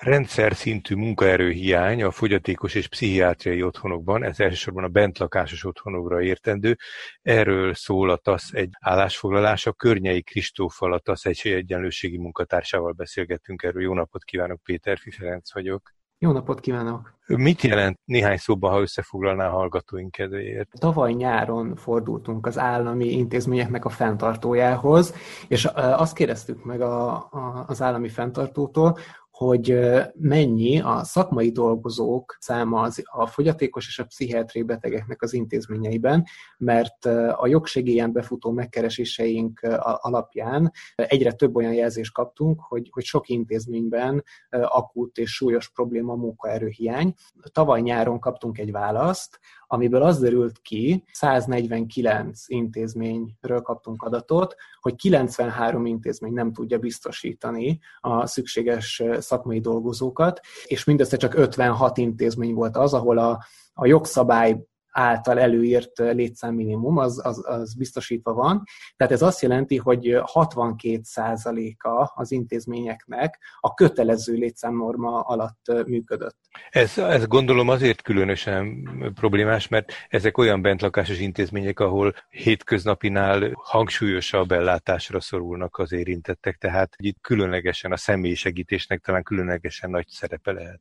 rendszer szintű munkaerőhiány a fogyatékos és pszichiátriai otthonokban, ez elsősorban a bentlakásos otthonokra értendő. Erről szól a TASZ egy állásfoglalása. Környei Kristóffal, a TASZ egy egyenlőségi munkatársával beszélgettünk erről. Jó napot kívánok, Péter Ferenc vagyok. Jó napot kívánok! Mit jelent néhány szóban, ha összefoglalná a hallgatóink kedvéért? Tavaly nyáron fordultunk az állami intézményeknek a fenntartójához, és azt kérdeztük meg a, a, az állami fenntartótól, hogy mennyi a szakmai dolgozók száma az, a fogyatékos és a pszichiátriai betegeknek az intézményeiben, mert a jogsegélyen befutó megkereséseink alapján egyre több olyan jelzést kaptunk, hogy, hogy sok intézményben akut és súlyos probléma a munkaerőhiány. Tavaly nyáron kaptunk egy választ, amiből az derült ki, 149 intézményről kaptunk adatot, hogy 93 intézmény nem tudja biztosítani a szükséges szakmai dolgozókat, és mindössze csak 56 intézmény volt az, ahol a, a jogszabály által előírt létszámminimum, az, az, az biztosítva van. Tehát ez azt jelenti, hogy 62%-a az intézményeknek a kötelező létszámnorma alatt működött. Ez, ez gondolom azért különösen problémás, mert ezek olyan bentlakásos intézmények, ahol hétköznapinál hangsúlyosabb ellátásra szorulnak az érintettek, tehát itt különlegesen a személyi segítésnek talán különlegesen nagy szerepe lehet.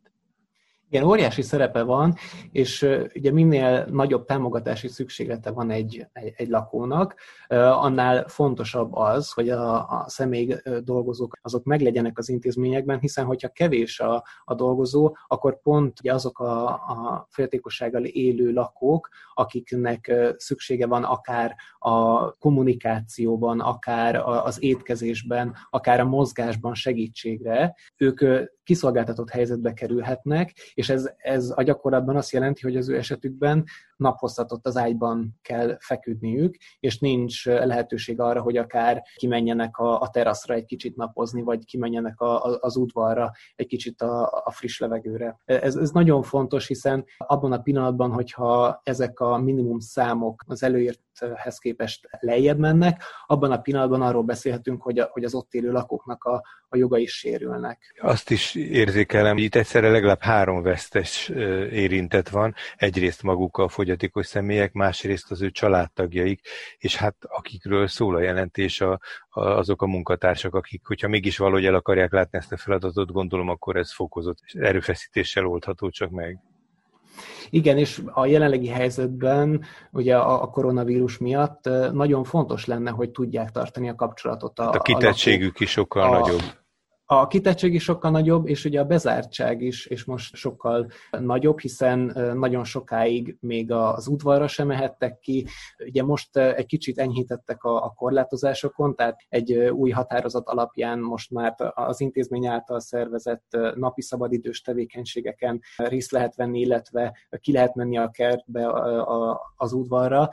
Igen, óriási szerepe van, és ugye minél nagyobb támogatási szükséglete van egy, egy, egy lakónak, annál fontosabb az, hogy a, a személy dolgozók azok meglegyenek az intézményekben, hiszen hogyha kevés a, a dolgozó, akkor pont ugye azok a, a féltékossággal élő lakók, akiknek szüksége van akár a kommunikációban, akár az étkezésben, akár a mozgásban segítségre, ők kiszolgáltatott helyzetbe kerülhetnek, és ez, ez a gyakorlatban azt jelenti, hogy az ő esetükben naphosszatot az ágyban kell feküdniük, és nincs lehetőség arra, hogy akár kimenjenek a, a teraszra egy kicsit napozni, vagy kimenjenek a, a, az udvarra egy kicsit a, a friss levegőre. Ez, ez nagyon fontos, hiszen abban a pillanatban, hogyha ezek a minimum számok az előírthez képest lejjebb mennek, abban a pillanatban arról beszélhetünk, hogy, a, hogy az ott élő lakóknak a, a jogai sérülnek. Azt is érzékelem, hogy itt egyszerre legalább három vesztes érintett van. Egyrészt maguk a fogyatékos személyek, másrészt az ő családtagjaik, és hát akikről szól a jelentés, a, a, azok a munkatársak, akik, hogyha mégis valahogy el akarják látni ezt a feladatot, gondolom, akkor ez fokozott erőfeszítéssel oldható csak meg. Igen, és a jelenlegi helyzetben, ugye a koronavírus miatt nagyon fontos lenne, hogy tudják tartani a kapcsolatot. A, hát a kitettségük a is sokkal a, nagyobb. A kitettség is sokkal nagyobb, és ugye a bezártság is, és most sokkal nagyobb, hiszen nagyon sokáig még az udvarra sem mehettek ki. Ugye most egy kicsit enyhítettek a, a korlátozásokon, tehát egy új határozat alapján most már az intézmény által szervezett napi szabadidős tevékenységeken részt lehet venni, illetve ki lehet menni a kertbe, az udvarra,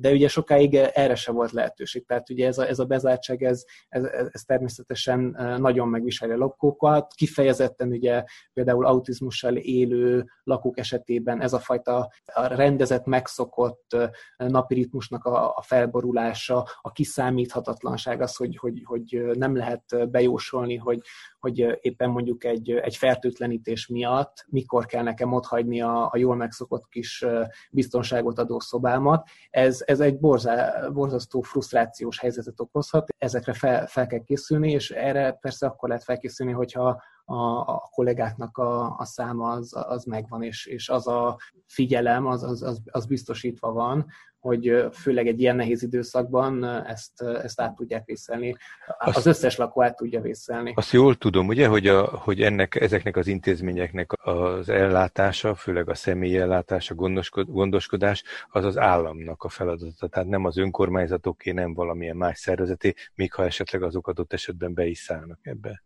de ugye sokáig erre se volt lehetőség. Tehát ugye ez a, ez a bezártság, ez, ez, ez természetesen nagyon megviseli a lakókat, kifejezetten ugye például autizmussal élő lakók esetében ez a fajta a rendezett, megszokott napi ritmusnak a, a felborulása, a kiszámíthatatlanság az, hogy, hogy, hogy nem lehet bejósolni, hogy, hogy éppen mondjuk egy, egy fertőtlenítés miatt mikor kell nekem otthagyni a, a jól megszokott kis biztonságot adó szobámat. Ez, ez egy borzá, borzasztó frusztrációs helyzetet okozhat. Ezekre fel, fel kell készülni, és erre persze akkor lehet felkészülni, hogyha a, a kollégáknak a, a száma az, az megvan, és, és az a figyelem, az, az, az, az biztosítva van, hogy főleg egy ilyen nehéz időszakban ezt, ezt át tudják vészelni. Az azt, összes lakó át tudja vészelni. Azt jól tudom, ugye, hogy, a, hogy ennek, ezeknek az intézményeknek az ellátása, főleg a személyi ellátás, a gondoskod, gondoskodás, az az államnak a feladata. Tehát nem az önkormányzatoké, nem valamilyen más szervezeté, még ha esetleg azok adott esetben be is szállnak ebbe.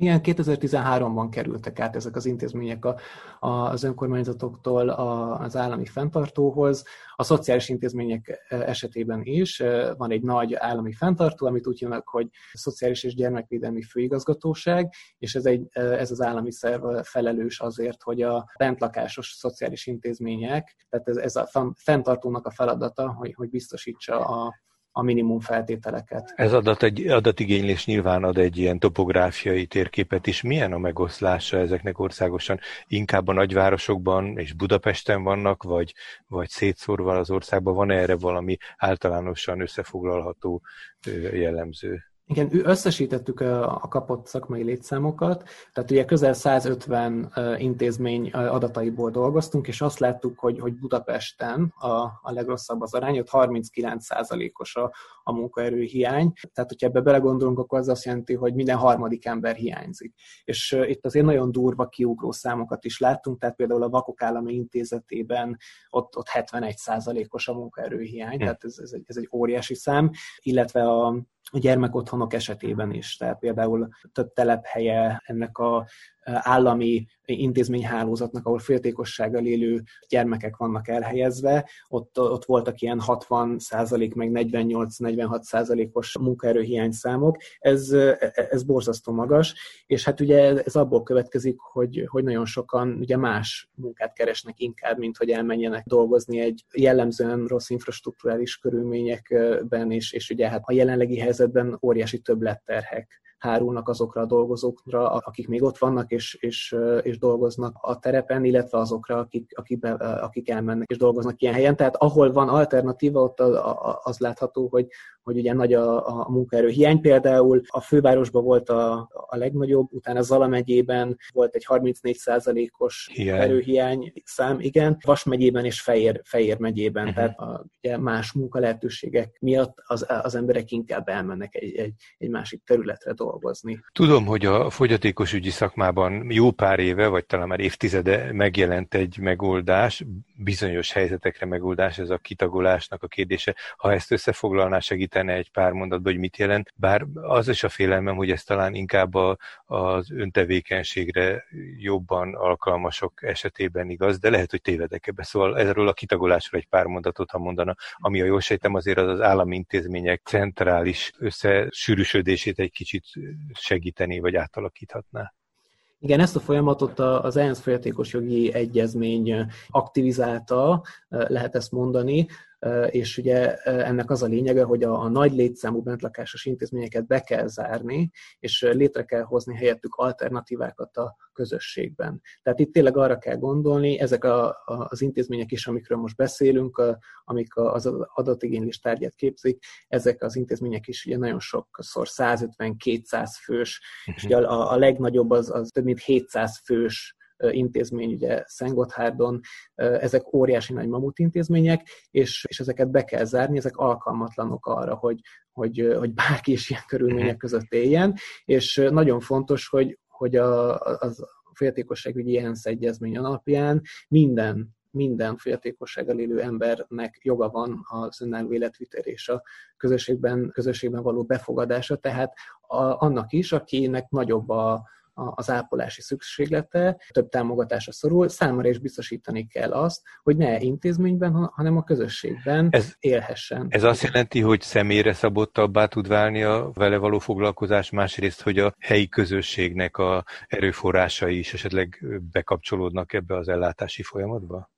Igen, 2013-ban kerültek át ezek az intézmények a, a, az önkormányzatoktól a, az állami fenntartóhoz. A szociális intézmények e, esetében is e, van egy nagy állami fenntartó, amit úgy hívnak, hogy Szociális és Gyermekvédelmi Főigazgatóság, és ez, egy, e, ez az állami szerv felelős azért, hogy a bentlakásos szociális intézmények, tehát ez, ez a fenntartónak a feladata, hogy, hogy biztosítsa a, a minimum feltételeket. Ez adat egy, adatigénylés nyilván ad egy ilyen topográfiai térképet is. Milyen a megoszlása ezeknek országosan? Inkább a nagyvárosokban és Budapesten vannak, vagy, vagy szétszórva az országban? Van erre valami általánosan összefoglalható jellemző? Igen, összesítettük a kapott szakmai létszámokat, tehát ugye közel 150 intézmény adataiból dolgoztunk, és azt láttuk, hogy, hogy Budapesten a, a legrosszabb az arány, ott 39%-os a, a munkaerő hiány. Tehát, hogyha ebbe belegondolunk, akkor az azt jelenti, hogy minden harmadik ember hiányzik. És itt azért nagyon durva kiugró számokat is láttunk, tehát például a Vakok Állami Intézetében ott, ott 71%-os a munkaerőhiány, hm. tehát ez, ez, egy, ez egy óriási szám, illetve a a gyermekotthonok esetében is. Tehát például több telephelye ennek a állami intézményhálózatnak, ahol féltékossággal élő gyermekek vannak elhelyezve, ott, ott voltak ilyen 60 százalék, meg 48-46 százalékos munkaerőhiány számok. Ez, ez borzasztó magas, és hát ugye ez abból következik, hogy, hogy nagyon sokan ugye más munkát keresnek inkább, mint hogy elmenjenek dolgozni egy jellemzően rossz infrastruktúrális körülményekben, és, és ugye hát a jelenlegi helyzetben óriási többletterhek hárulnak azokra a dolgozókra, akik még ott vannak és, és, és dolgoznak a terepen, illetve azokra, akik, akik, be, akik elmennek és dolgoznak ilyen helyen. Tehát ahol van alternatíva, ott az, az látható, hogy, hogy ugye nagy a, a munkaerő hiány. Például a fővárosban volt a, a legnagyobb, utána Zala megyében volt egy 34%-os erőhiány szám, igen, Vas megyében és Fejér, Fejér megyében. Uh-huh. Tehát a, ugye más munkalehetőségek miatt az, az emberek inkább elmennek egy, egy, egy másik területre dolgozni. Tudom, hogy a fogyatékos ügyi szakmában jó pár éve, vagy talán már évtizede megjelent egy megoldás, bizonyos helyzetekre megoldás, ez a kitagolásnak a kérdése. Ha ezt összefoglalná, segítene egy pár mondatban, hogy mit jelent. Bár az is a félelmem, hogy ez talán inkább a, az öntevékenységre jobban alkalmasok esetében igaz, de lehet, hogy tévedek ebbe. Szóval erről a kitagolásról egy pár mondatot, ha mondana, ami a jól sejtem, azért az az állami intézmények centrális összesűrűsödését egy kicsit segíteni, vagy átalakíthatná. Igen, ezt a folyamatot az ENSZ folyatékos jogi egyezmény aktivizálta, lehet ezt mondani és ugye ennek az a lényege, hogy a, a nagy létszámú bentlakásos intézményeket be kell zárni, és létre kell hozni helyettük alternatívákat a közösségben. Tehát itt tényleg arra kell gondolni, ezek a, a, az intézmények is, amikről most beszélünk, a, amik az adatigénylés tárgyát képzik, ezek az intézmények is ugye nagyon sokszor 150-200 fős, uh-huh. és ugye a, a legnagyobb az, az több mint 700 fős intézmény, ugye Szentgotthárdon, ezek óriási nagy mamut intézmények, és, és ezeket be kell zárni, ezek alkalmatlanok arra, hogy, hogy, hogy bárki is ilyen körülmények mhm. között éljen, és nagyon fontos, hogy, hogy a, az fogyatékosságügyi ENSZ egyezmény alapján minden minden fogyatékossággal élő embernek joga van az önálló életvitel és a közösségben, közösségben való befogadása, tehát a, annak is, akinek nagyobb a, az ápolási szükséglete, több támogatásra szorul, számára is biztosítani kell azt, hogy ne intézményben, hanem a közösségben ez, élhessen. Ez azt jelenti, hogy személyre szabottabbá tud válni a vele való foglalkozás, másrészt, hogy a helyi közösségnek a erőforrásai is esetleg bekapcsolódnak ebbe az ellátási folyamatba?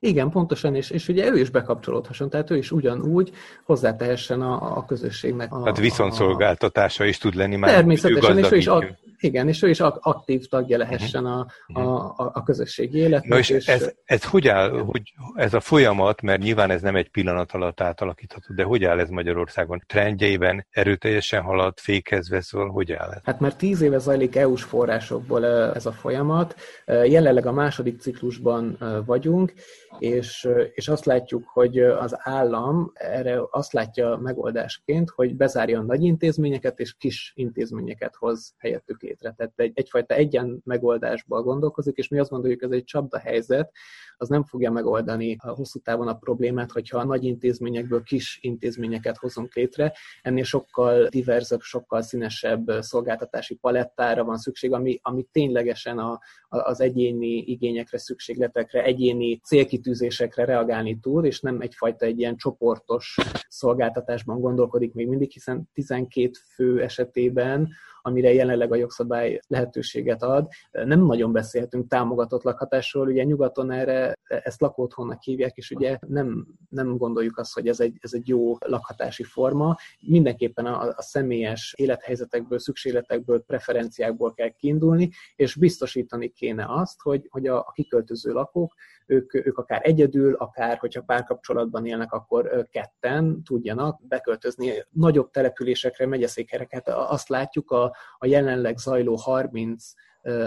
Igen, pontosan, és, és ugye ő is bekapcsolódhasson, tehát ő is ugyanúgy hozzátehessen a, a közösségnek. A, tehát viszonszolgáltatása is tud lenni már. Természetesen, és ő is, ak- igen, és ő is aktív tagja lehessen a, a, a, a közösségi életnek. Na és, és ez, ez hogy áll, hogy ez a folyamat, mert nyilván ez nem egy pillanat alatt átalakítható, de hogy áll ez Magyarországon? Trendjeiben erőteljesen halad, fékezve, szóval hogy áll ez? Hát már tíz éve zajlik EU-s forrásokból ez a folyamat. Jelenleg a második ciklusban vagyunk, és, és azt látjuk, hogy az állam erre azt látja megoldásként, hogy bezárja a nagy intézményeket, és kis intézményeket hoz helyettük létre. Tehát egy, egyfajta egyen megoldásból gondolkozik, és mi azt gondoljuk, ez egy csapda helyzet, az nem fogja megoldani a hosszú távon a problémát, hogyha a nagy intézményekből kis intézményeket hozunk létre. Ennél sokkal diverzebb, sokkal színesebb szolgáltatási palettára van szükség, ami, ami ténylegesen a, az egyéni igényekre, szükségletekre, egyéni célkitűzésekre reagálni tud, és nem egyfajta egy ilyen csoportos szolgáltatásban gondolkodik még mindig, hiszen 12 fő esetében amire jelenleg a jogszabály lehetőséget ad. Nem nagyon beszélhetünk támogatott lakhatásról, ugye nyugaton erre ezt lakótthonnak hívják, és ugye nem, nem gondoljuk azt, hogy ez egy, ez egy jó lakhatási forma. Mindenképpen a, a személyes élethelyzetekből, szükségletekből, preferenciákból kell kiindulni, és biztosítani kéne azt, hogy, hogy a, a kiköltöző lakók ők, ők akár egyedül, akár hogyha párkapcsolatban élnek, akkor ketten tudjanak beköltözni nagyobb településekre, megyeszékhereket. Azt látjuk a, a jelenleg zajló 30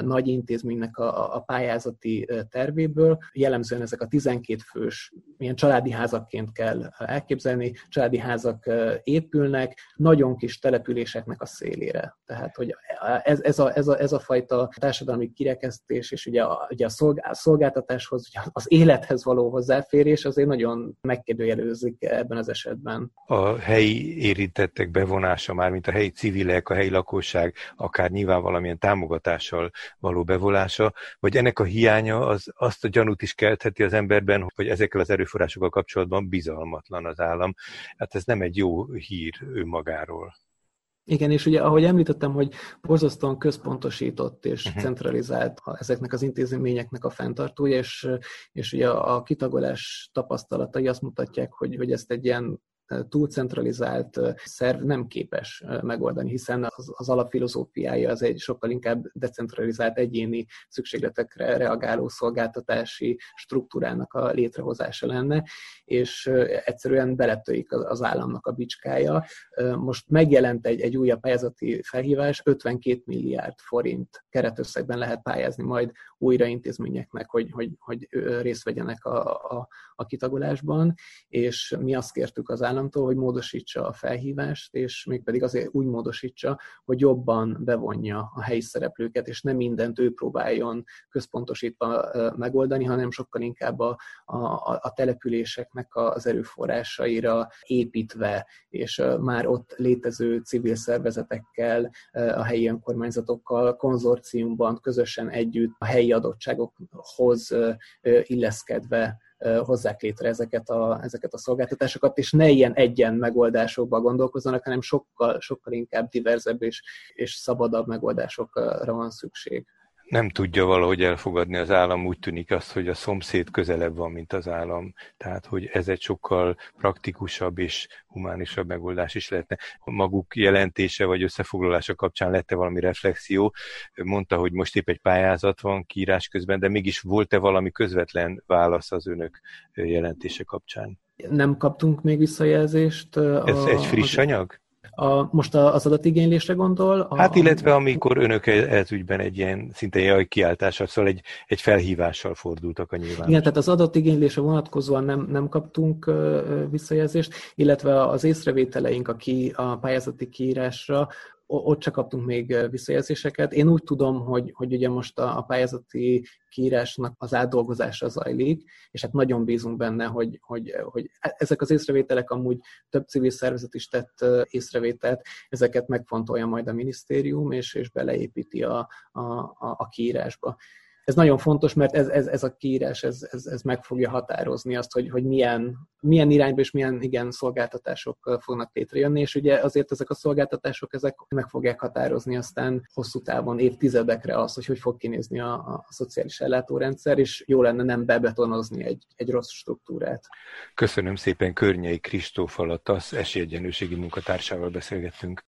nagy intézménynek a, a pályázati tervéből. Jellemzően ezek a 12 fős, milyen családi házakként kell elképzelni, családi házak épülnek, nagyon kis településeknek a szélére. Tehát, hogy ez, ez, a, ez, a, ez a fajta társadalmi kirekesztés, és ugye a, ugye a szolgáltatáshoz, ugye az élethez való hozzáférés azért nagyon megkérdőjelőzik ebben az esetben. A helyi érintettek bevonása, már mint a helyi civilek, a helyi lakosság, akár nyilván valamilyen támogatással való bevolása, vagy ennek a hiánya az azt a gyanút is keltheti az emberben, hogy ezekkel az erőforrásokkal kapcsolatban bizalmatlan az állam. Hát ez nem egy jó hír önmagáról. Igen, és ugye ahogy említettem, hogy borzasztóan központosított és uh-huh. centralizált ezeknek az intézményeknek a fenntartója, és, és ugye a kitagolás tapasztalatai azt mutatják, hogy, hogy ezt egy ilyen túlcentralizált szerv nem képes megoldani, hiszen az, az alapfilozófiája az egy sokkal inkább decentralizált egyéni szükségletekre reagáló szolgáltatási struktúrának a létrehozása lenne, és egyszerűen beletörik az államnak a bicskája. Most megjelent egy, egy újabb pályázati felhívás, 52 milliárd forint keretösszegben lehet pályázni majd újra intézményeknek, hogy, hogy, hogy részt vegyenek a, a, a kitagolásban, és mi azt kértük az államtól, hogy módosítsa a felhívást, és mégpedig azért úgy módosítsa, hogy jobban bevonja a helyi szereplőket, és nem mindent ő próbáljon központosítva megoldani, hanem sokkal inkább a, a, a településeknek az erőforrásaira építve, és már ott létező civil szervezetekkel, a helyi önkormányzatokkal konzorciumban közösen együtt a helyi adottságokhoz illeszkedve hozzák létre ezeket a, ezeket a szolgáltatásokat, és ne ilyen egyen megoldásokba gondolkozzanak, hanem sokkal, sokkal inkább diverzebb és, és szabadabb megoldásokra van szükség nem tudja valahogy elfogadni az állam, úgy tűnik azt, hogy a szomszéd közelebb van, mint az állam. Tehát, hogy ez egy sokkal praktikusabb és humánisabb megoldás is lehetne. A maguk jelentése vagy összefoglalása kapcsán lette valami reflexió. Mondta, hogy most épp egy pályázat van kiírás közben, de mégis volt-e valami közvetlen válasz az önök jelentése kapcsán? Nem kaptunk még visszajelzést. Ez a, egy friss anyag? A, most az adatigénylésre gondol? A, hát illetve amikor önök e- ez ügyben egy ilyen szinte jaj kiáltással, szóval egy, egy felhívással fordultak a nyilván. Igen, tehát az adatigénylésre vonatkozóan nem, nem kaptunk visszajelzést, illetve az észrevételeink a, ki, a pályázati kiírásra ott csak kaptunk még visszajelzéseket. Én úgy tudom, hogy, hogy ugye most a, a pályázati kiírásnak az átdolgozása zajlik, és hát nagyon bízunk benne, hogy, hogy, hogy ezek az észrevételek amúgy több civil szervezet is tett észrevételt, ezeket megfontolja majd a minisztérium, és, és beleépíti a, a, a, a kiírásba ez nagyon fontos, mert ez, ez, ez a kiírás, ez, ez, ez meg fogja határozni azt, hogy, hogy milyen, milyen irányba és milyen igen szolgáltatások fognak létrejönni, és ugye azért ezek a szolgáltatások, ezek meg fogják határozni aztán hosszú távon, évtizedekre azt, hogy hogy fog kinézni a, a szociális ellátórendszer, és jó lenne nem bebetonozni egy, egy rossz struktúrát. Köszönöm szépen Környei Kristóf alatt, az esélyegyenlőségi munkatársával beszélgettünk.